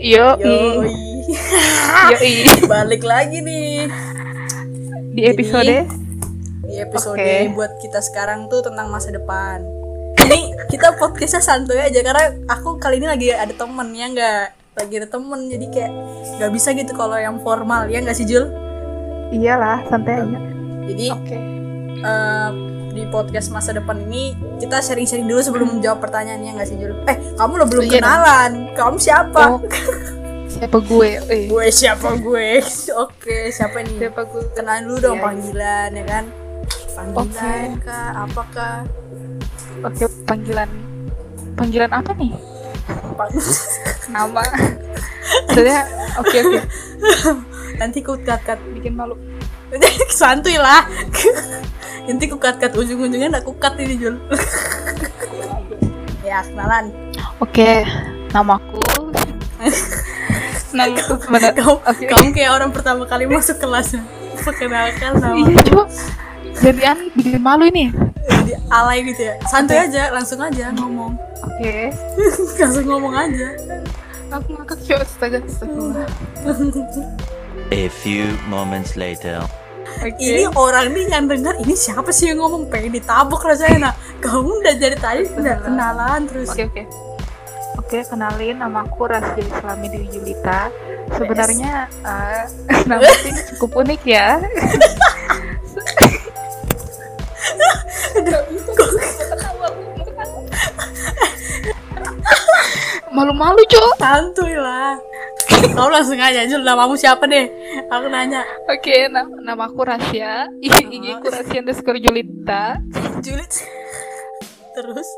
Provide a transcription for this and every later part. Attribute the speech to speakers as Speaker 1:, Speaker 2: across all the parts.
Speaker 1: Yo.
Speaker 2: Yoi. Balik lagi nih
Speaker 1: Di episode
Speaker 2: di episode
Speaker 1: Oke.
Speaker 2: buat kita sekarang tuh tentang masa depan. Ini kita podcastnya santuy aja karena aku kali ini lagi ada temen ya nggak lagi ada temen jadi kayak nggak bisa gitu kalau yang formal ya nggak sih Jul?
Speaker 1: iyalah santai aja.
Speaker 2: Jadi
Speaker 1: Oke.
Speaker 2: eh, di podcast masa depan ini kita sharing-sharing dulu sebelum menjawab pertanyaannya nggak sih Jul? Eh kamu lo belum
Speaker 1: Iya dong.
Speaker 2: kenalan, kamu siapa?
Speaker 1: Oh, siapa gue? Eh,
Speaker 2: Gue siapa gue? Oke siapa nih?
Speaker 1: siapa gue?
Speaker 2: Kenalin dulu dong
Speaker 1: Iya.
Speaker 2: panggilan ya kan? Panggilan kah? Apakah?
Speaker 1: Oke, panggilan. Panggilan apa nih? Nama. Sudah, oke oke.
Speaker 2: Nanti ku cut cut
Speaker 1: Bikin malu.
Speaker 2: santuy lah. Nanti ku cut cut ujung-ujungnya aku cut ini Jul. ya kenalan.
Speaker 1: Oke, namaku. Namaku sebenarnya.
Speaker 2: Kamu,
Speaker 1: Oke.
Speaker 2: kamu kayak orang pertama kali masuk kelasnya. Perkenalkan nama.
Speaker 1: Iya coba. Jadi an bikin malu ini.
Speaker 2: Jadi alay gitu ya. Santuy aja, langsung aja ngomong.
Speaker 1: Oke.
Speaker 2: langsung ngomong aja.
Speaker 1: Aku ngakak coba astaga.
Speaker 3: A few moments later.
Speaker 1: Oke.
Speaker 2: Ini orang nih yang dengar ini siapa sih yang ngomong pengen ditabok rasanya nah. Kamu udah dari tadi udah kenalan terus.
Speaker 1: Oke oke. Oke, kenalin namaku Rasya Islami Dewi Julita. Sebenarnya eh, nama ini cukup unik ya. Malu-malu, Cok.
Speaker 2: Santuy lah. Kamu langsung aja Jul, namamu siapa deh? Aku nanya.
Speaker 1: Oke, na nama aku Rasya. IG ku Rasya underscore Julita.
Speaker 2: Julit. Terus?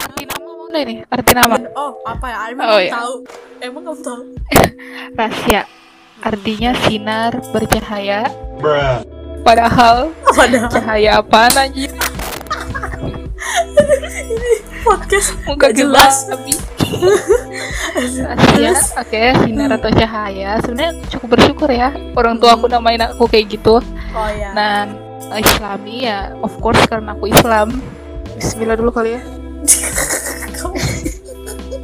Speaker 1: Arti nama mana ini? Arti nama
Speaker 2: Oh, apa ya? Emang
Speaker 1: Oh, iya.
Speaker 2: tahu? Emang kamu tahu?
Speaker 1: Rasya. Artinya sinar bercahaya.
Speaker 3: Bruh.
Speaker 1: Padahal
Speaker 2: Padahal
Speaker 1: cahaya apaan anjir?
Speaker 2: podcast
Speaker 1: muka
Speaker 2: Nggak
Speaker 1: jelas. tapi Rahasia, oke sinar atau cahaya. Sebenarnya cukup bersyukur ya orang tua aku namain aku kayak gitu.
Speaker 2: Oh ya.
Speaker 1: nah Islami ya of course karena aku Islam. Bismillah dulu kali ya.
Speaker 2: Kamu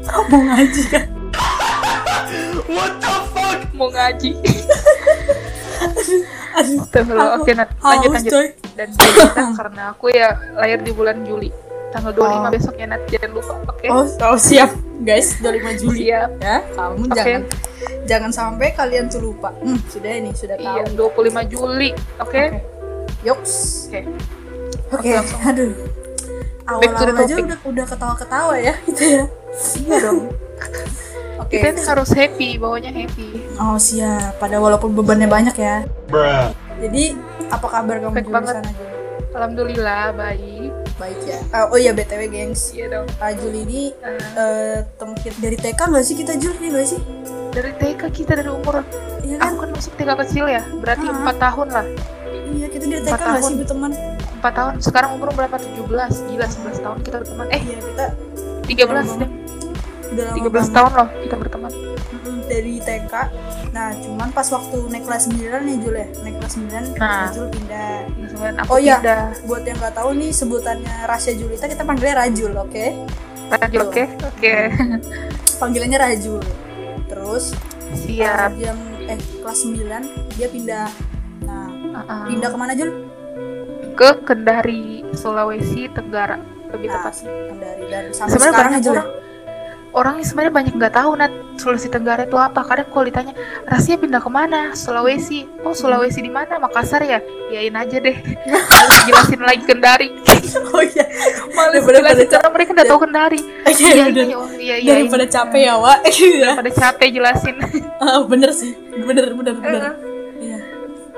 Speaker 2: kamu ngaji kan?
Speaker 1: mau ngaji.
Speaker 2: Aduh.
Speaker 1: Astagfirullah. oke nah, lanjut lanjut. dan Julita karena aku ya lahir di bulan Juli tanggal 25
Speaker 2: Oh.
Speaker 1: besok ya Nat jangan lupa oke
Speaker 2: Oh, oh siap guys 25 Juli
Speaker 1: siap
Speaker 2: ya kamu
Speaker 1: Oke.
Speaker 2: jangan jangan sampai kalian tuh lupa hmm, sudah ini sudah tahu
Speaker 1: iya 25 Juli oke
Speaker 2: Oke. Yoks
Speaker 1: Oke.
Speaker 2: oke
Speaker 1: Oke, langsung.
Speaker 2: aduh
Speaker 1: Back to the
Speaker 2: awal-awal aja
Speaker 1: topic.
Speaker 2: udah udah ketawa-ketawa ya gitu ya
Speaker 1: iya dong
Speaker 2: oke
Speaker 1: kita ini harus happy bawanya happy
Speaker 2: oh siap pada walaupun bebannya banyak ya
Speaker 3: Bruh.
Speaker 2: jadi apa kabar kamu
Speaker 1: Baik
Speaker 2: di
Speaker 1: banget.
Speaker 2: sana?
Speaker 1: Alhamdulillah baik
Speaker 2: baik ya? Ah, oh iya btw gengs.
Speaker 1: Iya dong.
Speaker 2: Kak Jul ini
Speaker 1: Eh,
Speaker 2: eh temen kita dari TK nggak sih kita Jul? Ini nggak sih?
Speaker 1: Dari TK kita dari umur
Speaker 2: iya kan
Speaker 1: aku kan? masuk TK kecil ya berarti
Speaker 2: Ah.
Speaker 1: empat tahun lah.
Speaker 2: Iya kita dari TK nggak sih
Speaker 1: tahun.
Speaker 2: berteman?
Speaker 1: Empat tahun sekarang umur berapa? 17 gila 11 tahun kita berteman. Eh
Speaker 2: iya kita
Speaker 1: 13 deh
Speaker 2: udah lama
Speaker 1: 13
Speaker 2: banget.
Speaker 1: tahun loh kita berteman.
Speaker 2: Dari TK nah cuman pas waktu naik kelas 9 nih Jul ya. Naik kelas 9
Speaker 1: Nah.
Speaker 2: Jul pindah.
Speaker 1: Aku
Speaker 2: Oh, iya.
Speaker 1: pindah.
Speaker 2: Buat yang nggak tahu nih sebutannya Rasya Julita kita panggilnya Rajul oke?
Speaker 1: Lanjut oke? Oke.
Speaker 2: Panggilannya Rajul. Terus
Speaker 1: siap.
Speaker 2: uh, jam eh kelas 9 dia pindah. Nah
Speaker 1: Uh-uh.
Speaker 2: pindah ke mana Jul?
Speaker 1: Ke Kendari Sulawesi Tenggara lebih
Speaker 2: Nah,
Speaker 1: tepatnya.
Speaker 2: Dari dan sampai sekarang
Speaker 1: banyak orang orang sebenarnya banyak nggak tahu nat Sulawesi Tenggara itu apa. Kadang kalau ditanya Rahasia pindah ke mana? Sulawesi. Oh Sulawesi di mana? Makassar ya? Yain aja deh. Harus jelasin lagi Kendari.
Speaker 2: Oh iya.
Speaker 1: Malah
Speaker 2: Daripada
Speaker 1: jelasin
Speaker 2: pada
Speaker 1: karena mereka nggak tahu Kendari.
Speaker 2: Iya,
Speaker 1: iya iya oh, iya iya
Speaker 2: daripada
Speaker 1: iya.
Speaker 2: capek ya Wak. Iya.
Speaker 1: pada capek jelasin.
Speaker 2: Ah, bener sih. Bener bener bener. Iya.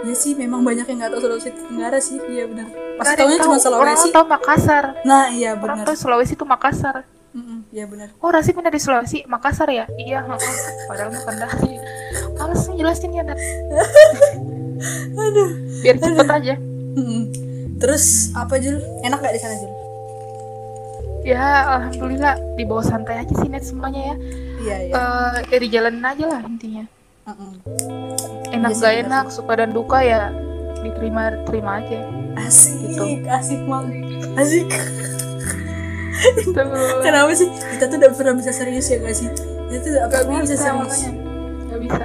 Speaker 2: Iya sih memang banyak yang nggak tahu Sulawesi Tenggara sih. Iya
Speaker 1: Nggak
Speaker 2: pasti tahunya cuma
Speaker 1: tahu. orang
Speaker 2: Sulawesi.
Speaker 1: tahu Makassar.
Speaker 2: Nah iya
Speaker 1: orang
Speaker 2: bener.
Speaker 1: tahu Sulawesi itu Makassar
Speaker 2: Iya bener
Speaker 1: Oh Rasi pindah di Sulawesi, Makassar ya? Iya, padahal mah Kendari. Males jelasin ya, Nat.
Speaker 2: aduh
Speaker 1: Biar cepet aja.
Speaker 2: Mm-mm. terus apa Jul enak gak di sana Jul
Speaker 1: Ya, alhamdulillah di bawah santai aja sih Nat semuanya ya.
Speaker 2: iya iya
Speaker 1: Eh, ya dijalanin aja lah intinya.
Speaker 2: Mm-mm.
Speaker 1: Enak
Speaker 2: Iya
Speaker 1: gak
Speaker 2: bener
Speaker 1: enak, suka dan duka ya diterima terima aja.
Speaker 2: asik
Speaker 1: Gitu.
Speaker 2: asik banget asik. Kenapa sih? Kita tuh udah pernah bisa serius ya gak sih? Kita tuh apa
Speaker 1: Gak
Speaker 2: bisa
Speaker 1: bisa
Speaker 2: serius.
Speaker 1: nggak bisa.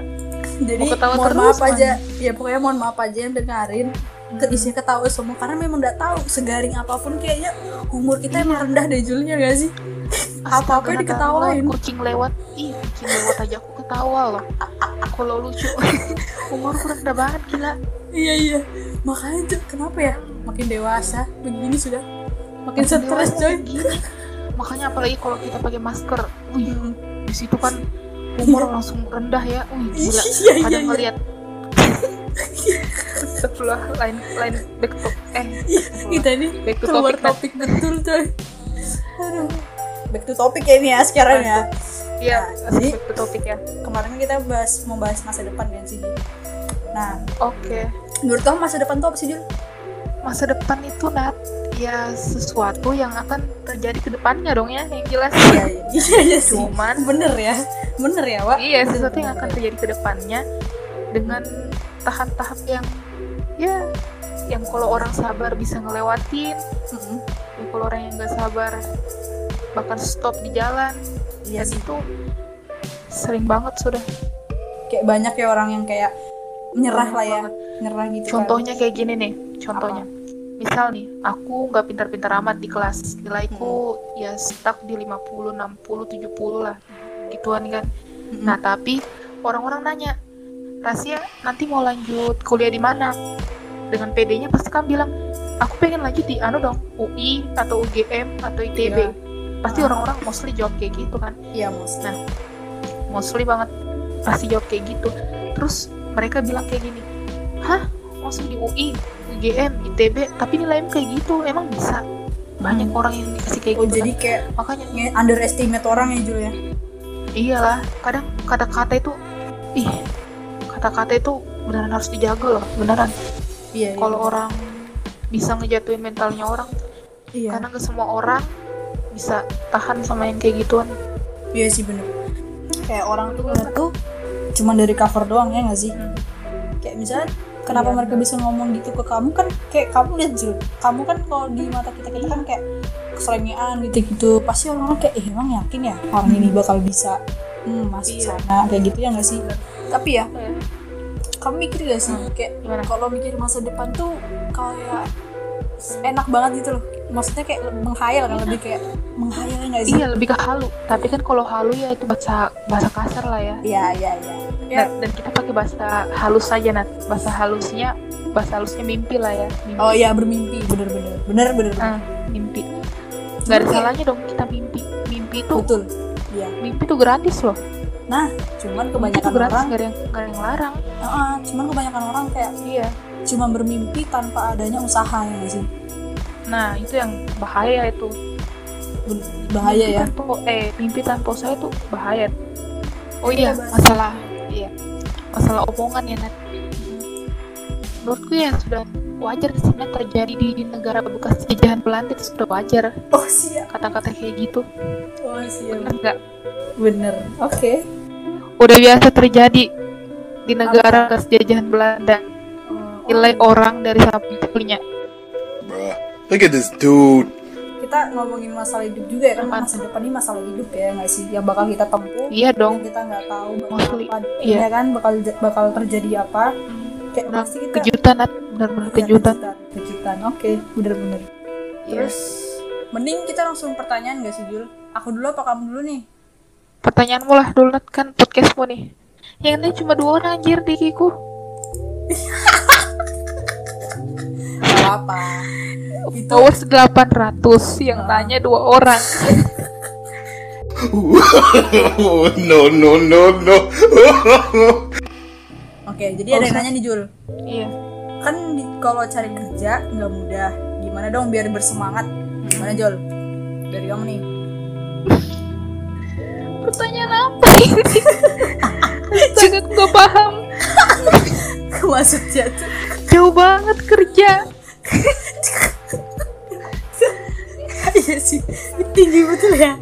Speaker 2: Jadi mohon maaf aja. Ya pokoknya mohon maaf aja yang dengerin. Ke isi ketawa semua karena memang nggak tahu segaring apa pun kayaknya humor kita emang rendah deh Julnya gak sih? Apa apa diketawain.
Speaker 1: kucing lewat. Ih kucing lewat aja aku ketawa loh. Kalau lucu. Umurku rendah banget gila.
Speaker 2: Iya iya. Makanya tuh kenapa ya? Makin dewasa. Begini sudah makin stres coy.
Speaker 1: makanya apalagi kalau kita pakai masker wih
Speaker 2: Hmm.
Speaker 1: di situ kan umur langsung rendah ya. Wih gila.
Speaker 2: Iya, iya,
Speaker 1: kadang
Speaker 2: iya.
Speaker 1: ngeliat setelah lain lain back to eh
Speaker 2: kita ini
Speaker 1: Back to
Speaker 2: keluar
Speaker 1: topic,
Speaker 2: topik betul coy. Aduh. Back to topic ya ini ya sekarang ya.
Speaker 1: Iya
Speaker 2: Nah, jadi-
Speaker 1: back to topik ya.
Speaker 2: kemarin kita bahas mau bahas masa depan kan sih Jul. nah
Speaker 1: oke.
Speaker 2: menurut kamu masa depan tuh apa sih Jul?
Speaker 1: masa depan itu nat ya sesuatu yang akan terjadi ke depannya dong ya yang jelas.
Speaker 2: Iya sih
Speaker 1: cuman
Speaker 2: bener ya bener ya Wak.
Speaker 1: Iya sesuatu yang akan terjadi ke depannya dengan tahap-tahap yang ya yang kalau orang sabar bisa ngelewatin
Speaker 2: Mm-mm.
Speaker 1: ya kalau orang yang nggak sabar bahkan stop di jalan.
Speaker 2: Iya
Speaker 1: dan
Speaker 2: sih.
Speaker 1: itu sering banget sudah.
Speaker 2: Kayak banyak ya orang yang kayak nyerah lah ya
Speaker 1: Banget.
Speaker 2: nyerah gitu kan.
Speaker 1: contohnya kayak gini nih contohnya misal nih aku nggak pintar-pintar amat di kelas. Nilaiku ya stuck di 50 60 70 lah. Gituan kan.
Speaker 2: Mm-mm.
Speaker 1: nah tapi orang-orang nanya Rasia nanti mau lanjut kuliah di mana? Dengan PD-nya pasti kan bilang aku pengen lanjut di anu dong UI atau UGM atau ITB
Speaker 2: Iya.
Speaker 1: pasti
Speaker 2: Ah.
Speaker 1: orang-orang mostly jawab kayak gitu kan.
Speaker 2: Iya mos
Speaker 1: Nah, mostly banget pasti jawab kayak gitu. Terus mereka bilang kayak gini hah masuk di UI UGM ITB tapi nilaimu kayak gitu emang bisa banyak
Speaker 2: Hmm.
Speaker 1: orang yang dikasih kayak
Speaker 2: oh
Speaker 1: gitu
Speaker 2: jadi
Speaker 1: kan.
Speaker 2: kayak
Speaker 1: makanya
Speaker 2: nge- underestimate orang ya Jul ya
Speaker 1: iyalah kadang kata-kata itu ih kata-kata itu beneran harus dijaga loh beneran
Speaker 2: iya iya.
Speaker 1: kalau orang bisa ngejatuhin mentalnya orang
Speaker 2: iya
Speaker 1: karena ke semua orang bisa tahan sama yang kayak gituan
Speaker 2: iya sih bener kayak orang tuh ngeliat tuh cuma dari cover doang ya nggak sih
Speaker 1: Hmm.
Speaker 2: kayak misalnya kenapa
Speaker 1: Iya,
Speaker 2: mereka bisa ngomong gitu ke kamu? Kan kayak kamu lihat Jul kamu kan kalau di mata kita kita kan kayak keselengean gitu gitu. Pasti orang-orang kayak eh emang yakin ya orang ini bakal bisa hmm, masuk
Speaker 1: Iya.
Speaker 2: sana? Kayak gitu ya nggak sih? Tapi ya
Speaker 1: Ya,
Speaker 2: kamu mikir gak sih?
Speaker 1: Hmm,
Speaker 2: kayak kalau mikir masa depan tuh kayak enak banget gitu loh maksudnya kayak menghayal kan lebih kayak menghayal nggak sih?
Speaker 1: Iya lebih ke halu. Tapi kan kalau halu ya itu bahasa bahasa kasar lah ya.
Speaker 2: Iya iya iya. Ya
Speaker 1: dan, kita pakai bahasa halus saja nat. Bahasa halusnya bahasa halusnya mimpi lah ya mimpi.
Speaker 2: oh iya bermimpi. Bener bener. Bener bener, bener.
Speaker 1: Ah, mimpi. Nggak ada salahnya dong kita mimpi. Mimpi itu
Speaker 2: betul. Iya.
Speaker 1: mimpi itu gratis loh.
Speaker 2: Nah cuman
Speaker 1: mimpi itu
Speaker 2: kebanyakan
Speaker 1: gratis
Speaker 2: orang
Speaker 1: nggak ada yang nggak ada yang larang.
Speaker 2: Heeh, cuman kebanyakan orang kayak
Speaker 1: iya.
Speaker 2: cuma bermimpi tanpa adanya usaha ya sih
Speaker 1: nah itu yang bahaya itu.
Speaker 2: Bahaya
Speaker 1: mimpi
Speaker 2: ya
Speaker 1: tanpa, eh mimpi tanpa usaha itu bahaya. Oh iya
Speaker 2: bahas.
Speaker 1: masalah iya. Masalah omongan ya Nat. Menurutku ya sudah wajar sih Nat terjadi di negara bekas jajahan Belanda itu sudah wajar.
Speaker 2: Oh siap.
Speaker 1: Kata-kata kayak gitu.
Speaker 2: Oh siap.
Speaker 1: Bener nggak?
Speaker 2: Bener. Oke.
Speaker 1: Udah biasa terjadi di negara bekas jajahan Belanda. Nilai orang dari sampulnya
Speaker 4: Bruh. Look at this dude.
Speaker 2: kita ngomongin masalah hidup juga ya kan?
Speaker 1: Apaan?
Speaker 2: masa depan ini masalah hidup ya nggak sih? Yang bakal kita tempuh
Speaker 1: iya dong.
Speaker 2: kita nggak tahu bakal
Speaker 1: Mostly,
Speaker 2: apa
Speaker 1: iya.
Speaker 2: ya kan? Bakal bakal terjadi apa. Kayak
Speaker 1: Bener,
Speaker 2: pasti kita
Speaker 1: kejutan benar-benar
Speaker 2: Iya,
Speaker 1: kejutan.
Speaker 2: kejutan. Kejutan. Oke bener-bener terus mending kita langsung pertanyaan gak sih Jul? Aku dulu apa kamu dulu nih?
Speaker 1: Pertanyaanmu lah dulu Nat. Kan podcastmu nih. Yang ini cuma dua orang anjir di Kiku.
Speaker 2: Gak apa
Speaker 1: Followers 800 yang
Speaker 2: Ah.
Speaker 1: tanya dua orang.
Speaker 4: Oh, no, no, no, no.
Speaker 2: oke jadi ada yang nanya nih Jul.
Speaker 1: Iya.
Speaker 2: Kan di, kalau cari kerja nggak mudah. Gimana dong biar bersemangat? Gimana Jul? Dari kamu nih.
Speaker 1: Pertanyaan apa ini? Astaga aku gak paham.
Speaker 2: Maksudnya tuh
Speaker 1: jauh banget kerja
Speaker 2: iya sih. Tinggi betul ya.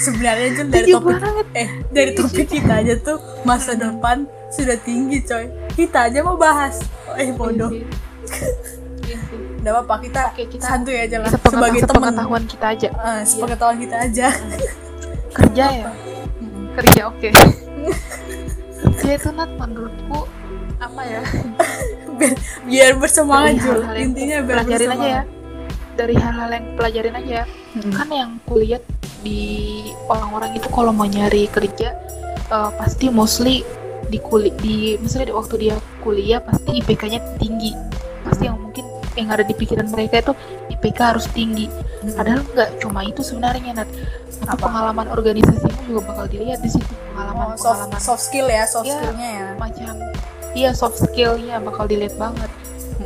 Speaker 2: Sebenarnya Jul dari
Speaker 1: tinggi
Speaker 2: topik
Speaker 1: banget.
Speaker 2: eh dari topik kita aja tuh masa depan sudah tinggi coy. Kita aja mau bahas. Eh bodoh.
Speaker 1: Iya sih. Iya.
Speaker 2: Gak apa-apa kita,
Speaker 1: Oke, kita
Speaker 2: santuy aja lah sebagai teman
Speaker 1: sepengetahuan kita aja.
Speaker 2: Eh, sepengetahuan kita aja.
Speaker 1: Kerja ya? Kerja oke. Dia itu Nat menurutku apa ya?
Speaker 2: Biar, biar bersemangat Jul. intinya biar
Speaker 1: pelajarin aja ya.
Speaker 2: bersemangat
Speaker 1: dari hal-hal yang pelajarin aja ya
Speaker 2: Mm-mm.
Speaker 1: kan yang kulihat di orang-orang itu kalau mau nyari kerja eh, pasti mostly di kulit di misalnya di waktu dia kuliah pasti IPK-nya tinggi pasti yang mungkin yang ada di pikiran mereka itu IPK harus tinggi
Speaker 2: Mm-mm.
Speaker 1: padahal nggak cuma itu sebenarnya Nat
Speaker 2: Apa?
Speaker 1: pengalaman organisasimu juga bakal dilihat di situ
Speaker 2: Oh,
Speaker 1: pengalaman
Speaker 2: soft,
Speaker 1: pengalaman
Speaker 2: soft skill ya soft
Speaker 1: Iya.
Speaker 2: skillnya ya
Speaker 1: macam iya soft skillnya bakal dilihat banget.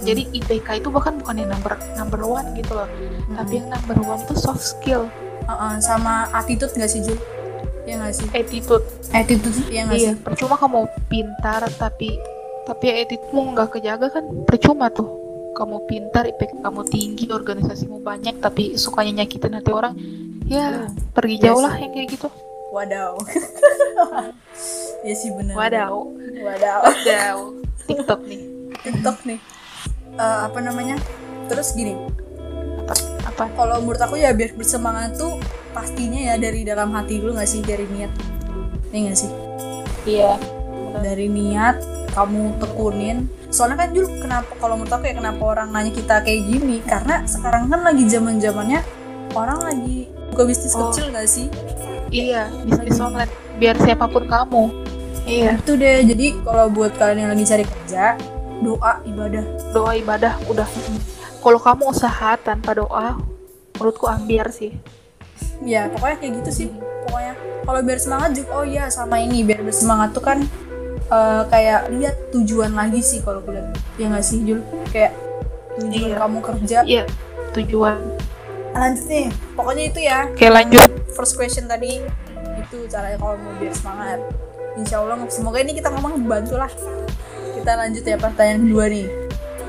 Speaker 1: Jadi IPK itu bahkan bukan yang number number one gitu loh.
Speaker 2: Mm-mm.
Speaker 1: tapi yang number one itu soft skill.
Speaker 2: Uh-uh, sama attitude gak sih Jul ya gak sih?
Speaker 1: Attitude.
Speaker 2: Attitude ya gak
Speaker 1: iya
Speaker 2: sih?
Speaker 1: percuma kamu pintar tapi tapi attitude-mu nggak kejaga kan? Percuma tuh. Kamu pintar IPK kamu tinggi organisasimu banyak tapi sukanya nyakitin hati orang ya pergi
Speaker 2: Iya
Speaker 1: jauh lah yang kayak gitu.
Speaker 2: Wadaw. Ya sih bener.
Speaker 1: Wadaw.
Speaker 2: Wadaw.
Speaker 1: Wadaw. TikTok nih.
Speaker 2: Tiktok nih Eh, apa namanya? Terus gini.
Speaker 1: Apa?
Speaker 2: Kalau menurut aku ya biar bersemangat tuh pastinya ya dari dalam hati dulu gak sih? Dari niat. Ini gak sih?
Speaker 1: Iya.
Speaker 2: Dari niat kamu tekunin. Soalnya kan Jul kenapa kalau menurut aku ya kenapa orang nanya kita kayak gini? Karena sekarang kan lagi zaman zamannya orang lagi buka bisnis
Speaker 1: Oh.
Speaker 2: kecil gak sih?
Speaker 1: Iya bisnis online. Biar siapa pun kamu. Iya.
Speaker 2: Itu deh. Jadi kalau buat kalian yang lagi cari kerja doa ibadah.
Speaker 1: Doa ibadah udah. Kalau kamu usaha tanpa doa menurutku ambiar sih.
Speaker 2: Ya pokoknya kayak gitu sih pokoknya. Kalau biar semangat juga oh iya sama ini biar bersemangat tuh kan eh, kayak lihat tujuan lagi sih kalau gue lihat. Ya nggak sih Jul? Kayak tujuan
Speaker 1: Iya.
Speaker 2: kamu kerja.
Speaker 1: Iya tujuan.
Speaker 2: Lanjut nih pokoknya itu ya.
Speaker 1: Oke lanjut.
Speaker 2: First question tadi itu caranya kalau mau biar semangat. Insya Allah semoga ini kita ngomong bantu lah kita lanjut ya pertanyaan kedua nih.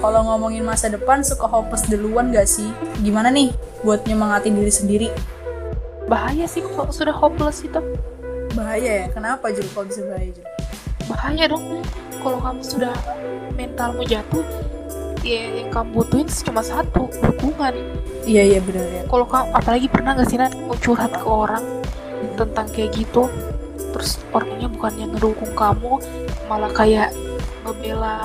Speaker 2: Kalau ngomongin masa depan suka hopeless duluan gak sih? Gimana nih buat nyemangatin diri sendiri?
Speaker 1: Bahaya sih kalau sudah hopeless itu.
Speaker 2: Bahaya ya? Kenapa Jul? Kalau bisa bahaya Jul?
Speaker 1: Bahaya dong. Kalau kamu sudah mentalmu jatuh ya yang kamu butuhin cuma satu dukungan
Speaker 2: iya iya benar ya.
Speaker 1: Kalau kamu apalagi pernah nggak sih Nat mau curhat ke orang tentang kayak gitu? Terus orangnya bukan yang ngedukung kamu malah kayak ngebela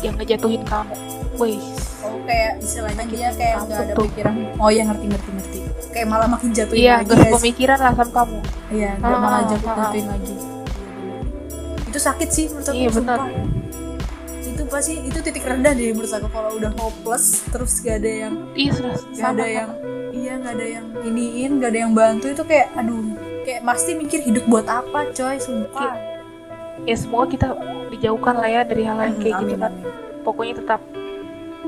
Speaker 1: yang ngejatuhin kamu wih
Speaker 2: oh kayak istilahnya dia kayak nggak ada
Speaker 1: Tuh.
Speaker 2: pikiran oh ya ngerti ngerti ngerti kayak malah makin jatuhin
Speaker 1: iya
Speaker 2: lagi sih?
Speaker 1: pemikiran lah sama kamu
Speaker 2: iya nggak
Speaker 1: Ah,
Speaker 2: malah
Speaker 1: ah,
Speaker 2: jatuh
Speaker 1: ah.
Speaker 2: jatuhin lagi Iya, bener. itu sakit sih menurut aku
Speaker 1: Iya, benar.
Speaker 2: sumpah. itu pasti itu titik rendah deh menurut aku kalau udah hopeless terus gak ada yang
Speaker 1: iya sudah
Speaker 2: gak
Speaker 1: sama
Speaker 2: ada yang iya gak ada yang iniin gak ada yang bantu itu kayak aduh kayak pasti mikir hidup buat apa coy sumpah
Speaker 1: ya semoga kita dijauhkan lah ya dari hal-hal yang kayak
Speaker 2: Amin,
Speaker 1: Nat.
Speaker 2: amin.
Speaker 1: pokoknya tetap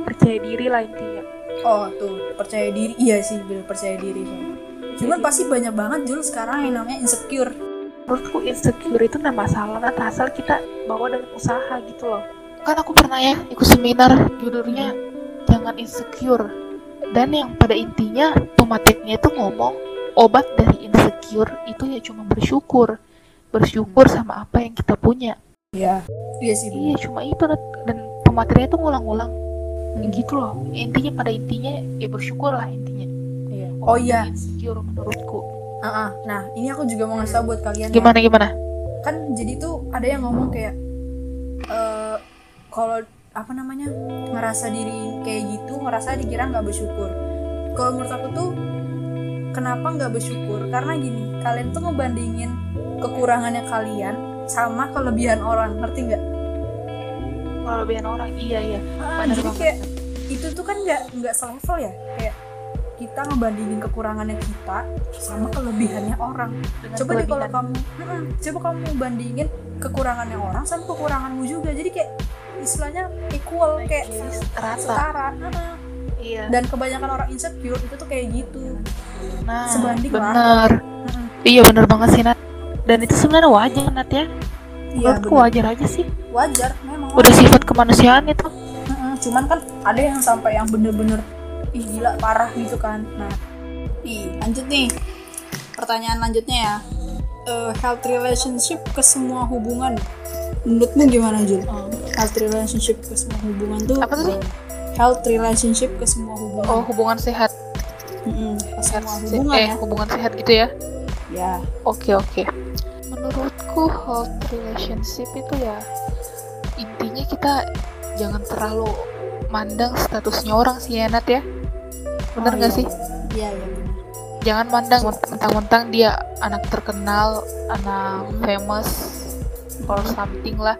Speaker 1: percaya diri lah intinya.
Speaker 2: Oh tuh percaya diri. Iya sih bener percaya diri cuman pasti banyak banget Jul sekarang yang namanya insecure.
Speaker 1: Menurutku insecure itu nggak masalah Nat, asal kita bawa dengan usaha gitu loh. Kan aku pernah ya ikut seminar judulnya jangan insecure. Dan yang pada intinya pematiknya itu ngomong obat dari insecure itu ya cuma bersyukur bersyukur sama apa yang kita punya.
Speaker 2: Iya. Iya sih
Speaker 1: iya cuma itu dan pematerinya itu ngulang-ngulang.
Speaker 2: Hmm.
Speaker 1: gitu loh. Intinya pada intinya ya bersyukur lah intinya.
Speaker 2: Iya. oh iya.
Speaker 1: insecure menurutku.
Speaker 2: Ah, ah. nah ini aku juga mau ngasih tau buat kalian ya.
Speaker 1: gimana gimana?
Speaker 2: Kan jadi tuh ada yang ngomong kayak eh kalau apa namanya ngerasa diri kayak gitu ngerasa dikira nggak bersyukur. Kalau menurut aku tuh kenapa nggak bersyukur? Karena gini kalian tuh ngebandingin kekurangannya kalian sama kelebihan orang ngerti nggak?
Speaker 1: Kelebihan orang iya iya.
Speaker 2: Ah,
Speaker 1: Bener
Speaker 2: jadi
Speaker 1: banget.
Speaker 2: kayak itu tuh kan nggak nggak selevel ya? Kayak kita ngebandingin kekurangannya kita sama kelebihannya orang.
Speaker 1: Dengan
Speaker 2: coba deh kalau kamu Mm-mm. coba kamu bandingin kekurangannya orang sama kekuranganmu juga. Jadi kayak istilahnya equal kayak
Speaker 1: rata.
Speaker 2: Setara
Speaker 1: iya.
Speaker 2: Dan kebanyakan orang insecure itu tuh kayak gitu.
Speaker 1: Nah
Speaker 2: sebanding lah.
Speaker 1: bener.
Speaker 2: Mm-mm.
Speaker 1: Iya bener banget sih Nat. Dan itu sebenarnya wajar Nat ya.
Speaker 2: Iya
Speaker 1: menurutku
Speaker 2: bener.
Speaker 1: wajar aja sih.
Speaker 2: Wajar memang
Speaker 1: udah sifat kemanusiaan itu.
Speaker 2: Cuman kan ada yang sampai yang bener-bener ih gila parah gitu kan. Nah nih lanjut nih. Pertanyaan lanjutnya ya. Eh, health relationship ke semua hubungan. Menurutmu gimana Jul? health relationship ke semua hubungan tuh
Speaker 1: Apa tadi?
Speaker 2: health relationship ke semua hubungan.
Speaker 1: Oh hubungan sehat.
Speaker 2: Ke
Speaker 1: sehat
Speaker 2: semua
Speaker 1: se-
Speaker 2: hubungan
Speaker 1: eh
Speaker 2: ya.
Speaker 1: hubungan sehat gitu ya
Speaker 2: ya
Speaker 1: Oke oke. Menurutku hot relationship itu ya intinya kita jangan terlalu mandang statusnya orang sih ya Nat ya. Bener
Speaker 2: Oh,
Speaker 1: nggak
Speaker 2: iya.
Speaker 1: sih?
Speaker 2: iya iya
Speaker 1: Jangan mandang mentang-mentang dia anak terkenal, anak famous or something lah.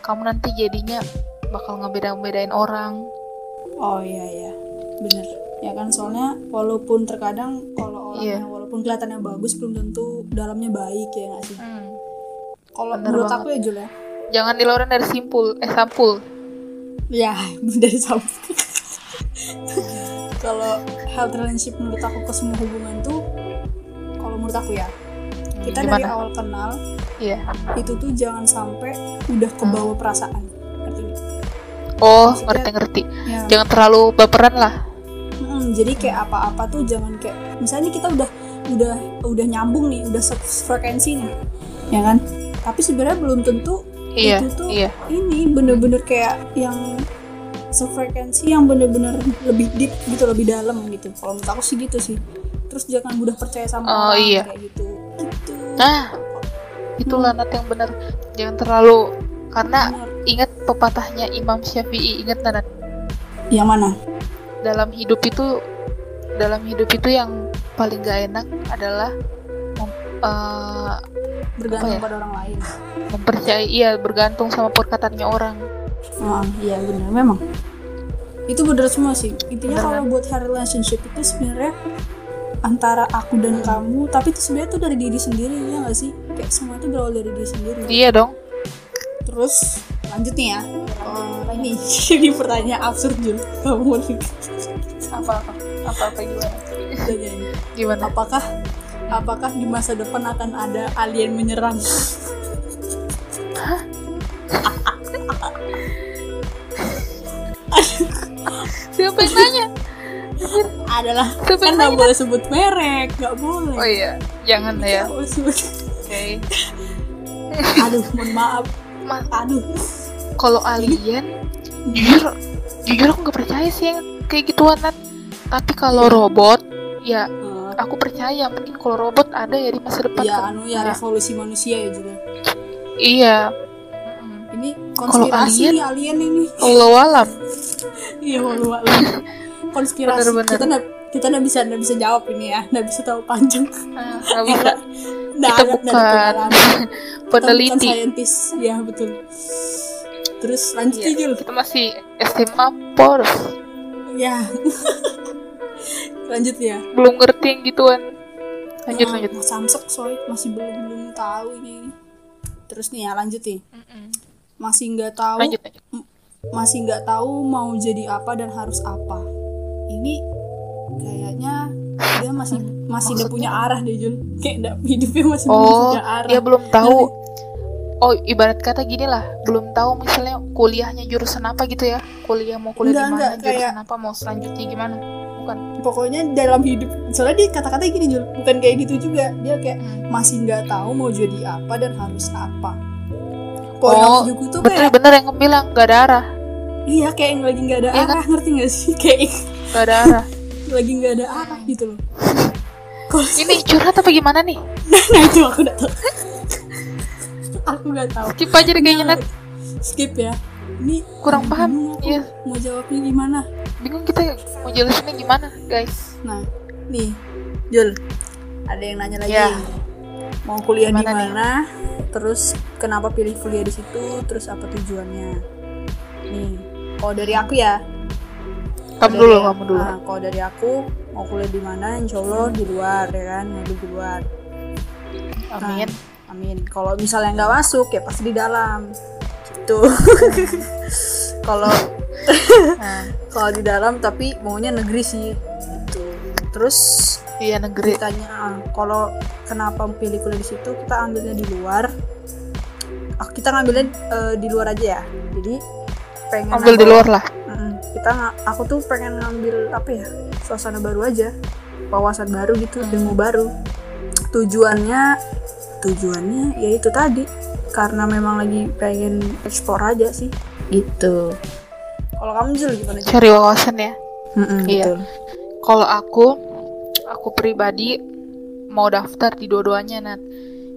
Speaker 1: Kamu nanti jadinya bakal ngebeda-bedain orang.
Speaker 2: oh iya iya bener ya kan soalnya walaupun terkadang kalau orangnya
Speaker 1: Iya.
Speaker 2: Walaupun kelihatannya bagus belum tentu dalamnya baik ya nggak sih
Speaker 1: Hmm.
Speaker 2: kalau menurut
Speaker 1: banget.
Speaker 2: aku ya Jul ya
Speaker 1: Jangan diluarin dari simpul, eh sampul.
Speaker 2: ya dari samping kalau health relationship menurut aku ke semua hubungan tuh kalau menurut aku ya kita dari
Speaker 1: Gimana?
Speaker 2: awal kenal
Speaker 1: Iya.
Speaker 2: itu tuh jangan sampai udah kebawa perasaan ngerti nggak?
Speaker 1: Oh, ngerti-ngerti.
Speaker 2: ya
Speaker 1: Jangan terlalu baperan lah.
Speaker 2: Mm, jadi kayak apa-apa tuh jangan kayak misalnya kita udah udah udah nyambung nih udah frekuensi nih ya kan tapi sebenarnya belum tentu
Speaker 1: Iya,
Speaker 2: itu tuh
Speaker 1: iya.
Speaker 2: ini bener-bener kayak yang sefrekuensi yang bener-bener lebih deep gitu lebih dalam gitu kalau menurut aku sih gitu sih terus jangan mudah percaya sama
Speaker 1: Oh,
Speaker 2: orang
Speaker 1: iya.
Speaker 2: kayak gitu gitu
Speaker 1: Nah, itulah Nat yang benar. Jangan terlalu karena
Speaker 2: Bener.
Speaker 1: ingat pepatahnya Imam Syafi'i, ingat Nat,
Speaker 2: yang mana
Speaker 1: dalam hidup itu dalam hidup itu yang paling gak enak adalah mem- eh,
Speaker 2: bergantung
Speaker 1: ya?
Speaker 2: pada orang lain.
Speaker 1: Mempercayai iya bergantung sama perkataannya orang.
Speaker 2: Ah, iya benar memang. Itu bener semua sih. Intinya
Speaker 1: Bener
Speaker 2: kalau buat hair relationship itu sebenarnya antara aku dan kamu tapi itu sebenarnya tuh dari diri sendiri ya nggak sih? Kayak semua itu berawal dari diri sendiri.
Speaker 1: Iya dong.
Speaker 2: terus lanjut nih ya. Eh, ini ini pertanyaan absurd Jul kamu
Speaker 1: Apa apa apa apa gimana? Gimana?
Speaker 2: apakah apakah di masa depan akan ada alien menyerang
Speaker 1: Siapa yang nanya?
Speaker 2: adalah
Speaker 1: Siapa
Speaker 2: kan nggak boleh sebut merek nggak boleh
Speaker 1: Oh iya, jangan lah ya. Oke.
Speaker 2: aduh mohon maaf
Speaker 1: Ma-
Speaker 2: aduh
Speaker 1: kalau alien jujur jujur aku nggak percaya sih yang kayak gituan tapi kalau robot ya
Speaker 2: Eh,
Speaker 1: aku percaya mungkin kalau robot ada ya di masa depan
Speaker 2: ya
Speaker 1: kan.
Speaker 2: anu ya
Speaker 1: Nah,
Speaker 2: revolusi manusia ya juga.
Speaker 1: Iya. Mm.
Speaker 2: ini
Speaker 1: Kalau
Speaker 2: konspirasi
Speaker 1: alien?
Speaker 2: nih alien? ini.
Speaker 1: Allah alam.
Speaker 2: Iya walau konspirasi.
Speaker 1: Bener-bener.
Speaker 2: kita nggak kita nggak bisa nggak bisa jawab ini ya. Nggak bisa tahu panjang.
Speaker 1: Ah, nggak bisa.
Speaker 2: Nggak
Speaker 1: kita bukan peneliti.
Speaker 2: saintis ya betul. Terus lanjut
Speaker 1: Iya, kita masih SMA poros
Speaker 2: ya lanjut ya.
Speaker 1: Belum ngerti yang gituan. Lanjut
Speaker 2: Ah,
Speaker 1: lanjut.
Speaker 2: Mas Samsek soy. Masih belum belum tahu ini. Terus nih ya lanjut nih.
Speaker 1: Mm-mm.
Speaker 2: masih nggak tahu
Speaker 1: lanjut. lanjut
Speaker 2: masih nggak tahu mau jadi apa dan harus apa. Ini kayaknya dia masih masih nggak punya arah deh Jul kayak nggak hidupnya masih belum
Speaker 1: oh
Speaker 2: punya arah.
Speaker 1: dia belum tahu. Oh ibarat kata gini lah. Belum tahu misalnya kuliahnya jurusan apa gitu ya. Kuliah mau kuliah
Speaker 2: Enggak,
Speaker 1: di mana
Speaker 2: enggak,
Speaker 1: jurusan
Speaker 2: kayak-
Speaker 1: apa mau selanjutnya gimana bukan?
Speaker 2: Pokoknya dalam hidup soalnya dia kata-kata gini Jul bukan kayak gitu juga. Dia kayak
Speaker 1: Hmm.
Speaker 2: masih nggak tahu mau jadi apa dan harus apa.
Speaker 1: Oh,
Speaker 2: tuh
Speaker 1: bener
Speaker 2: kayak
Speaker 1: bener yang kamu bilang gak ada arah.
Speaker 2: Iya kayak yang lagi nggak ada
Speaker 1: kan?
Speaker 2: arah ngerti nggak sih? Kayak
Speaker 1: gak ada arah.
Speaker 2: lagi nggak ada arah gitu loh. Kalau
Speaker 1: ini curhat apa gimana nih?
Speaker 2: Nah itu aku nggak tahu. Aku nggak tahu.
Speaker 1: Skip aja deh kayaknya Nat.
Speaker 2: Skip ya. Ini
Speaker 1: kurang paham iya.
Speaker 2: mau jawabnya gimana
Speaker 1: bingung kita mau jelasinnya gimana guys?
Speaker 2: Nah nih Jul. Ada yang nanya lagi.
Speaker 1: Ya.
Speaker 2: mau kuliah di mana? Terus kenapa pilih kuliah di situ? Terus apa tujuannya? Nih kalau dari aku ya.
Speaker 1: Kamu dulu
Speaker 2: dari-
Speaker 1: kamu dulu.
Speaker 2: Nah, kalau dari aku mau kuliah di mana? Insya Allah di luar ya kan? Ngambil di luar.
Speaker 1: Amin.
Speaker 2: Nah, amin. Kalau misalnya nggak masuk ya pasti di dalam. Gitu. Kalau
Speaker 1: nah,
Speaker 2: kalau di dalam tapi maunya negeri sih gitu. Terus
Speaker 1: iya negeri.
Speaker 2: ditanya ah, kalau kenapa pilih kuliah di situ kita ambilnya di luar. Ah, kita ngambilnya eh, di luar aja ya. Jadi pengen
Speaker 1: ambil di luar lah.
Speaker 2: Kita aku tuh pengen ngambil apa ya suasana baru aja. Wawasan baru gitu ilmu baru. Tujuannya tujuannya ya itu tadi. Karena memang lagi pengen explore aja sih. Gitu kalau kamu Jul gimana
Speaker 1: cari wawasan ya
Speaker 2: Mm-mm,
Speaker 1: Iya.
Speaker 2: betul.
Speaker 1: kalau aku aku pribadi mau daftar di dua-duanya Nat.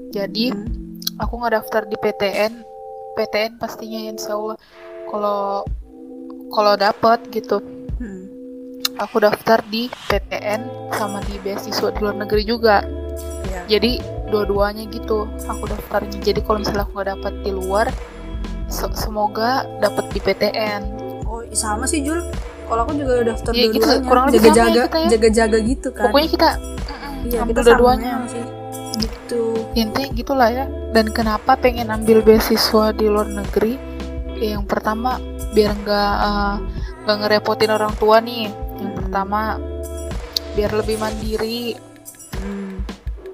Speaker 1: Jadi
Speaker 2: Hmm.
Speaker 1: aku nggak daftar di PTN. PTN pastinya insya Allah kalau kalau dapat gitu.
Speaker 2: Hmm.
Speaker 1: Aku daftar di PTN sama di beasiswa di luar negeri juga.
Speaker 2: Iya.
Speaker 1: Jadi dua-duanya gitu aku daftarnya. Jadi kalau misalnya aku nggak dapat di luar, se- semoga dapat di PTN.
Speaker 2: Sama sih Jul. Kalau aku juga udah daftar
Speaker 1: Iya, gitu. Kurang lebih ya
Speaker 2: Jaga-jaga,
Speaker 1: kita ya.
Speaker 2: jaga-jaga gitu kan.
Speaker 1: Pokoknya kita
Speaker 2: iya, kita
Speaker 1: dua-duanya.
Speaker 2: sih. Gitu.
Speaker 1: intinya gitulah ya dan kenapa pengen ambil beasiswa di luar negeri Ya, yang pertama biar nggak eh, nggak ngerepotin orang tua nih yang
Speaker 2: Hmm.
Speaker 1: pertama biar lebih mandiri
Speaker 2: Hmm.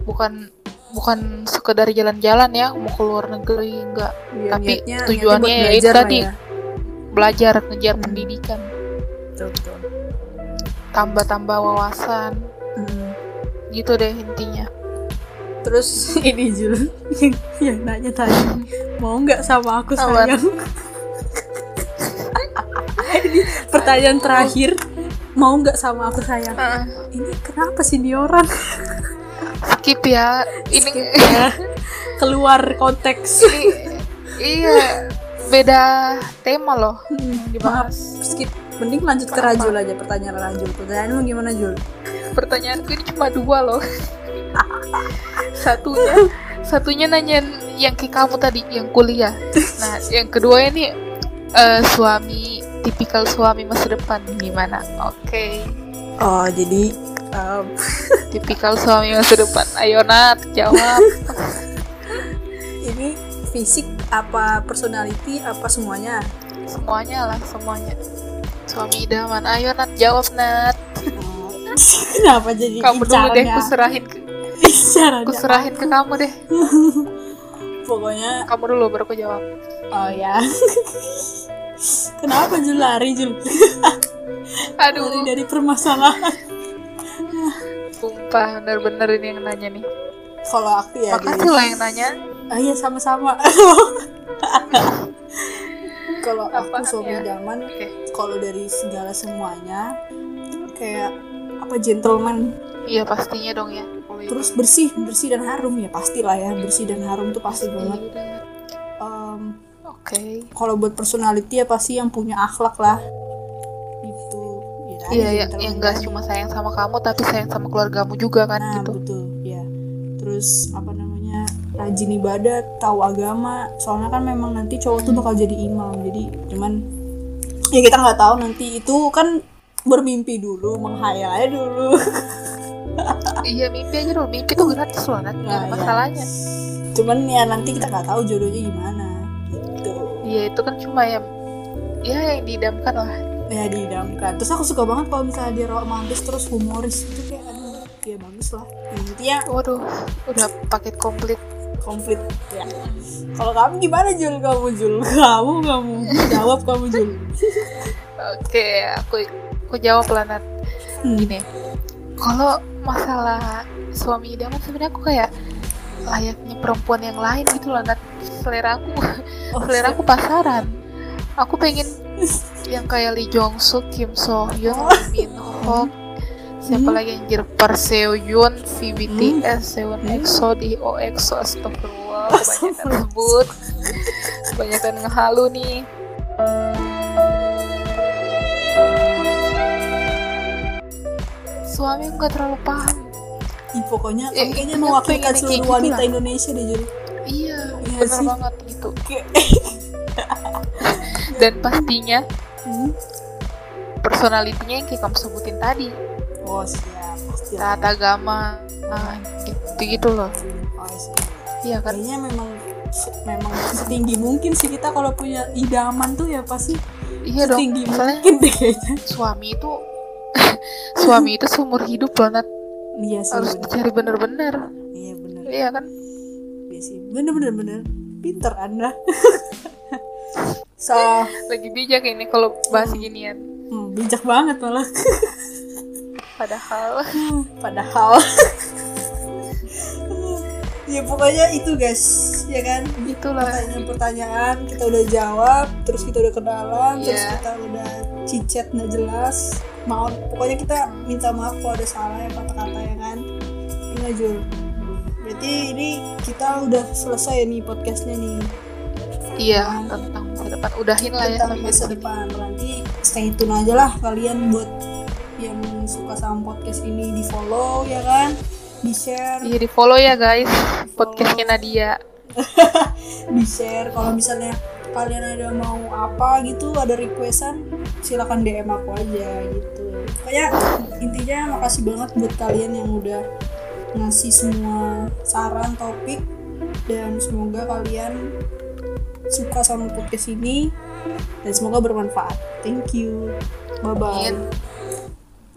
Speaker 1: bukan bukan sekedar jalan-jalan ya mau ke luar negeri nggak
Speaker 2: Iya,
Speaker 1: Tapi
Speaker 2: niatnya-
Speaker 1: tujuannya
Speaker 2: niatnya
Speaker 1: ya itu tadi.
Speaker 2: ya.
Speaker 1: Belajar ngejar
Speaker 2: Hmm.
Speaker 1: pendidikan
Speaker 2: Betul, betul.
Speaker 1: tambah-tambah wawasan
Speaker 2: Hmm.
Speaker 1: gitu deh intinya
Speaker 2: Terus ini Jul yang nanya tadi mau nggak sama aku sayang? ini pertanyaan terakhir mau nggak sama aku sayang?
Speaker 1: Heeh.
Speaker 2: Ini kenapa sih dia orang
Speaker 1: skip ya ini
Speaker 2: ya keluar konteks?
Speaker 1: ini iya beda tema loh.
Speaker 2: Hmm, Maaf,
Speaker 1: dibahas.
Speaker 2: skip. Mending lanjut ke Rajul aja pertanyaan Rajul. Pertanyaanmu gimana Jul?
Speaker 1: pertanyaanku ini cuma dua loh. Satunya satunya nanyain yang ke kamu tadi yang kuliah. Nah yang kedua ini eh, suami tipikal suami masa depan gimana? Oke.
Speaker 2: Oh jadi um,
Speaker 1: tipikal suami masa depan. Ayo Nat jawab.
Speaker 2: Ini fisik apa personality apa semuanya?
Speaker 1: semuanya lah semuanya. Suami idaman ayo Nat jawab Nat.
Speaker 2: Kenapa jadi
Speaker 1: kamu dulu deh
Speaker 2: incarnya?
Speaker 1: aku serahin ke aku serahin ke kamu deh.
Speaker 2: Pokoknya
Speaker 1: kamu dulu baru aku jawab.
Speaker 2: Oh ya. Kenapa Jul lari Jul? Lari
Speaker 1: aduh
Speaker 2: dari permasalahan.
Speaker 1: Sumpah bener-bener ini yang nanya nih.
Speaker 2: Kalau aku ya
Speaker 1: makasih lah yang nanya
Speaker 2: Ah iya sama-sama Kalau aku suami
Speaker 1: ya?
Speaker 2: idaman
Speaker 1: oke
Speaker 2: Kalau dari segala semuanya Kayak apa gentleman
Speaker 1: Iya pastinya dong ya. Kalau itu.
Speaker 2: Terus bersih Bersih dan harum ya pastilah ya Bersih dan harum tuh pasti banget
Speaker 1: Iya.
Speaker 2: Em,
Speaker 1: Oke.
Speaker 2: Kalau buat personality ya pasti yang punya akhlak lah Gitu Ya,
Speaker 1: Iya ya, yang enggak
Speaker 2: kan.
Speaker 1: cuma sayang sama kamu tapi sayang sama keluargamu juga kan
Speaker 2: Nah,
Speaker 1: gitu.
Speaker 2: betul, ya. Terus apa namanya? Rajin ibadah, tahu agama. Soalnya kan memang nanti cowok tuh bakal jadi imam. Jadi cuman ya kita nggak tahu nanti itu kan bermimpi dulu, menghayal aja dulu.
Speaker 1: Iya mimpi aja dong, mimpi tuh gratis loh, ada
Speaker 2: Nah, ya.
Speaker 1: masalahnya.
Speaker 2: Cuman ya nanti kita nggak tahu jodohnya gimana gitu.
Speaker 1: Iya itu kan cuma yang ya yang didamkan lah.
Speaker 2: Ya diidamkan. Terus aku suka banget kalau misalnya dia romantis terus humoris itu kayak aduh, ya bagus lah. Intinya
Speaker 1: Waduh, udah paket komplit.
Speaker 2: Komplit ya. Kalau kamu gimana Jul? Kamu Jul? Kamu kamu jawab kamu Jul.
Speaker 1: Oke, aku aku jawab lah Nat.
Speaker 2: Hmm.
Speaker 1: Gini, kalau masalah suami idaman sebenarnya aku kayak layaknya perempuan yang lain gitu loh Nat. Selera aku,
Speaker 2: Oh,
Speaker 1: selera aku pasaran. Aku pengen yang kayak Lee Jong Suk, Kim So Hyun,
Speaker 2: Oh.
Speaker 1: Min Ho, siapa
Speaker 2: Hmm.
Speaker 1: lagi anjir Park Seo Yoon, VBTS, Sewon
Speaker 2: Hmm.
Speaker 1: EXO, DO EXO, astagfirullah, kebanyakan sebut, kebanyakan ngehalu nih. Suami nggak terlalu paham.
Speaker 2: Ih, pokoknya
Speaker 1: Ya,
Speaker 2: kamu kayaknya mewakilkan seluruh
Speaker 1: gitu
Speaker 2: wanita
Speaker 1: lah.
Speaker 2: Indonesia deh Jul.
Speaker 1: Iya,
Speaker 2: Iya
Speaker 1: bener
Speaker 2: sih.
Speaker 1: banget gitu. Dan pastinya
Speaker 2: Hmm.
Speaker 1: personalitinya yang kayak kamu sebutin tadi,
Speaker 2: Oh siap, lah.
Speaker 1: taat agama, nah, gitu gitu loh.
Speaker 2: Oh, siap.
Speaker 1: Iya kan?
Speaker 2: Kayaknya memang memang setinggi mungkin sih kita kalau punya idaman tuh ya pasti
Speaker 1: Iya dong.
Speaker 2: setinggi
Speaker 1: Soalnya
Speaker 2: mungkin deh kayaknya.
Speaker 1: suami itu suami itu seumur hidup loh Nat.
Speaker 2: Iya sih.
Speaker 1: harus
Speaker 2: bener.
Speaker 1: dicari bener-bener
Speaker 2: Iya bener.
Speaker 1: iya kan
Speaker 2: Iya sih. Bener bener bener. Pinter anda. so,
Speaker 1: lagi bijak ini kalau bahas ginian
Speaker 2: hmm, bijak banget malah.
Speaker 1: padahal
Speaker 2: Padahal. ya pokoknya itu guys, ya kan?
Speaker 1: itulah
Speaker 2: Pertanyaan-pertanyaan kita udah jawab, terus kita udah kenalan, terus
Speaker 1: Iya.
Speaker 2: kita udah cicet nggak jelas. Mau pokoknya kita minta maaf kalau ada salah ya kata-kata ya kan. Ini ya Jul berarti ini kita udah selesai nih podcastnya nih
Speaker 1: Iya, tentang masa depan. Udahin lah ya
Speaker 2: tentang masa depan nanti stay tune aja lah kalian buat yang suka sama podcast ini di follow ya kan? Di share.
Speaker 1: Iya, di follow ya guys. Podcastnya Nadia.
Speaker 2: di share. Kalau misalnya kalian ada mau apa gitu ada requestan silakan DM aku aja gitu. Pokoknya intinya makasih banget buat kalian yang udah ngasih semua saran topik dan semoga kalian suka sama podcast ini dan semoga bermanfaat. Thank you. Bye bye.